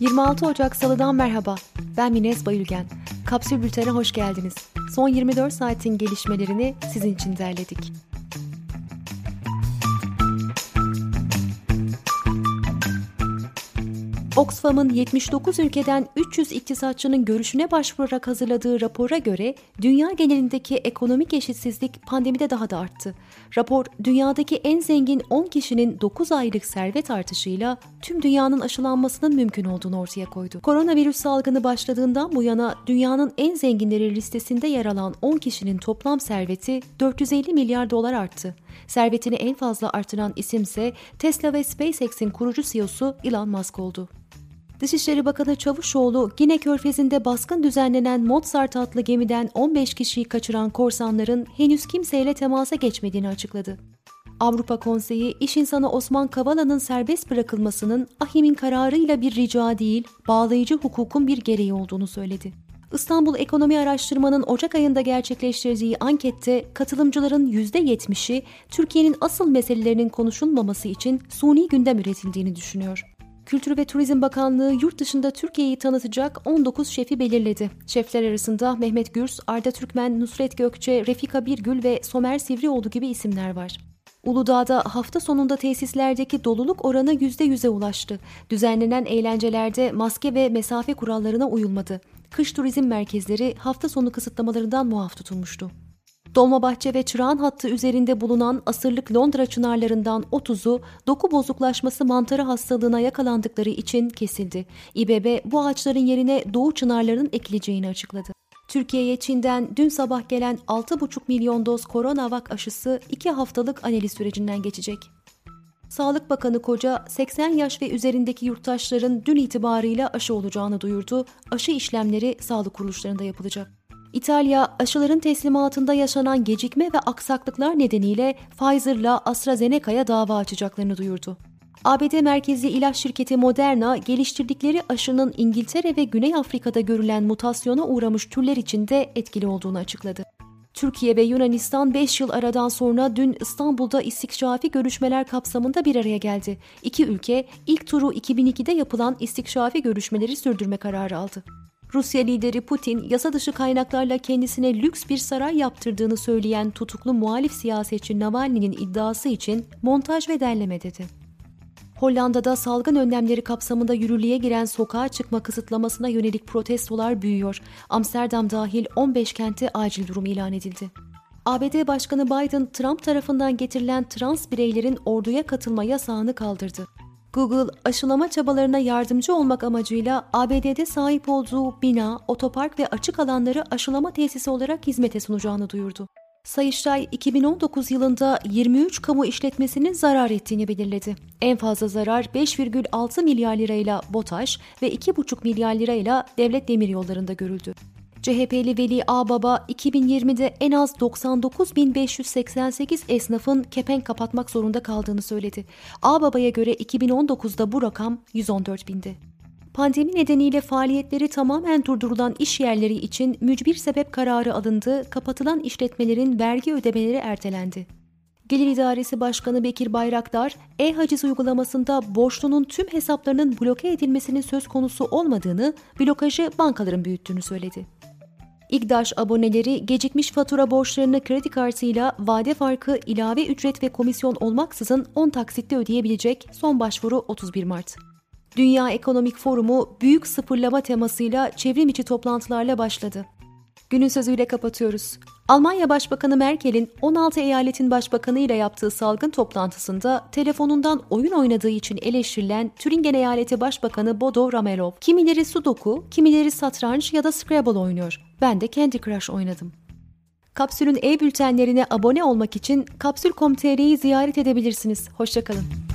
26 Ocak Salı'dan merhaba. Ben Mines Bayülgen. Kapsül Bülten'e hoş geldiniz. Son 24 saatin gelişmelerini sizin için derledik. Oxfam'ın 79 ülkeden 300 iktisatçının görüşüne başvurarak hazırladığı rapora göre dünya genelindeki ekonomik eşitsizlik pandemide daha da arttı. Rapor, dünyadaki en zengin 10 kişinin 9 aylık servet artışıyla tüm dünyanın aşılanmasının mümkün olduğunu ortaya koydu. Koronavirüs salgını başladığından bu yana dünyanın en zenginleri listesinde yer alan 10 kişinin toplam serveti 450 milyar dolar arttı. Servetini en fazla artıran isimse Tesla ve SpaceX'in kurucu CEO'su Elon Musk oldu. Dışişleri Bakanı Çavuşoğlu, Gine Körfezi'nde baskın düzenlenen Mozart adlı gemiden 15 kişiyi kaçıran korsanların henüz kimseyle temasa geçmediğini açıkladı. Avrupa Konseyi, iş insanı Osman Kavala'nın serbest bırakılmasının AHİM'in kararıyla bir rica değil, bağlayıcı hukukun bir gereği olduğunu söyledi. İstanbul Ekonomi Araştırma'nın Ocak ayında gerçekleştirdiği ankette katılımcıların %70'i Türkiye'nin asıl meselelerinin konuşulmaması için suni gündem üretildiğini düşünüyor. Kültür ve Turizm Bakanlığı yurt dışında Türkiye'yi tanıtacak 19 şefi belirledi. Şefler arasında Mehmet Gürs, Arda Türkmen, Nusret Gökçe, Refika Birgül ve Somer Sivrioğlu gibi isimler var. Uludağ'da hafta sonunda tesislerdeki doluluk oranı %100'e ulaştı. Düzenlenen eğlencelerde maske ve mesafe kurallarına uyulmadı. Kış turizm merkezleri hafta sonu kısıtlamalarından muaf tutulmuştu. Dolmabahçe ve Çırağan hattı üzerinde bulunan asırlık Londra çınarlarından 30'u doku bozuklaşması mantarı hastalığına yakalandıkları için kesildi. İBB bu ağaçların yerine doğu çınarlarının ekileceğini açıkladı. Türkiye'ye Çin'den dün sabah gelen 6,5 milyon doz koronavak aşısı 2 haftalık analiz sürecinden geçecek. Sağlık Bakanı Koca 80 yaş ve üzerindeki yurttaşların dün itibarıyla aşı olacağını duyurdu. Aşı işlemleri sağlık kuruluşlarında yapılacak. İtalya, aşıların teslimatında yaşanan gecikme ve aksaklıklar nedeniyle Pfizer'la AstraZeneca'ya dava açacaklarını duyurdu. ABD merkezli ilaç şirketi Moderna, geliştirdikleri aşının İngiltere ve Güney Afrika'da görülen mutasyona uğramış türler için de etkili olduğunu açıkladı. Türkiye ve Yunanistan 5 yıl aradan sonra dün İstanbul'da istikşafi görüşmeler kapsamında bir araya geldi. İki ülke ilk turu 2002'de yapılan istikşafi görüşmeleri sürdürme kararı aldı. Rusya lideri Putin, yasa dışı kaynaklarla kendisine lüks bir saray yaptırdığını söyleyen tutuklu muhalif siyasetçi Navalny'nin iddiası için montaj ve derleme dedi. Hollanda'da salgın önlemleri kapsamında yürürlüğe giren sokağa çıkma kısıtlamasına yönelik protestolar büyüyor. Amsterdam dahil 15 kente acil durum ilan edildi. ABD Başkanı Biden, Trump tarafından getirilen trans bireylerin orduya katılma yasağını kaldırdı. Google aşılama çabalarına yardımcı olmak amacıyla ABD'de sahip olduğu bina, otopark ve açık alanları aşılama tesisi olarak hizmete sunacağını duyurdu. Sayıştay 2019 yılında 23 kamu işletmesinin zarar ettiğini belirledi. En fazla zarar 5,6 milyar lirayla BOTAŞ ve 2,5 milyar lirayla devlet demiryollarında görüldü. CHP'li Veli Ağbaba 2020'de en az 99.588 esnafın kepenk kapatmak zorunda kaldığını söyledi. Ağbaba'ya göre 2019'da bu rakam 114 bindi. Pandemi nedeniyle faaliyetleri tamamen durdurulan iş yerleri için mücbir sebep kararı alındı, kapatılan işletmelerin vergi ödemeleri ertelendi. Gelir İdaresi Başkanı Bekir Bayraktar, e-haciz uygulamasında borçlunun tüm hesaplarının bloke edilmesinin söz konusu olmadığını, blokajı bankaların büyüttüğünü söyledi. İGDAŞ aboneleri gecikmiş fatura borçlarını kredi kartıyla vade farkı, ilave ücret ve komisyon olmaksızın 10 taksitte ödeyebilecek son başvuru 31 Mart. Dünya Ekonomik Forumu büyük sıfırlama temasıyla çevrim içi toplantılarla başladı. Günün sözüyle kapatıyoruz. Almanya Başbakanı Merkel'in 16 eyaletin başbakanı ile yaptığı salgın toplantısında telefonundan oyun oynadığı için eleştirilen Türingen Eyaleti Başbakanı Bodo Ramelov, kimileri Sudoku, kimileri satranç ya da Scrabble oynuyor. Ben de Candy Crush oynadım. Kapsül'ün e-bültenlerine abone olmak için kapsül.com.tr'yi ziyaret edebilirsiniz. Hoşçakalın.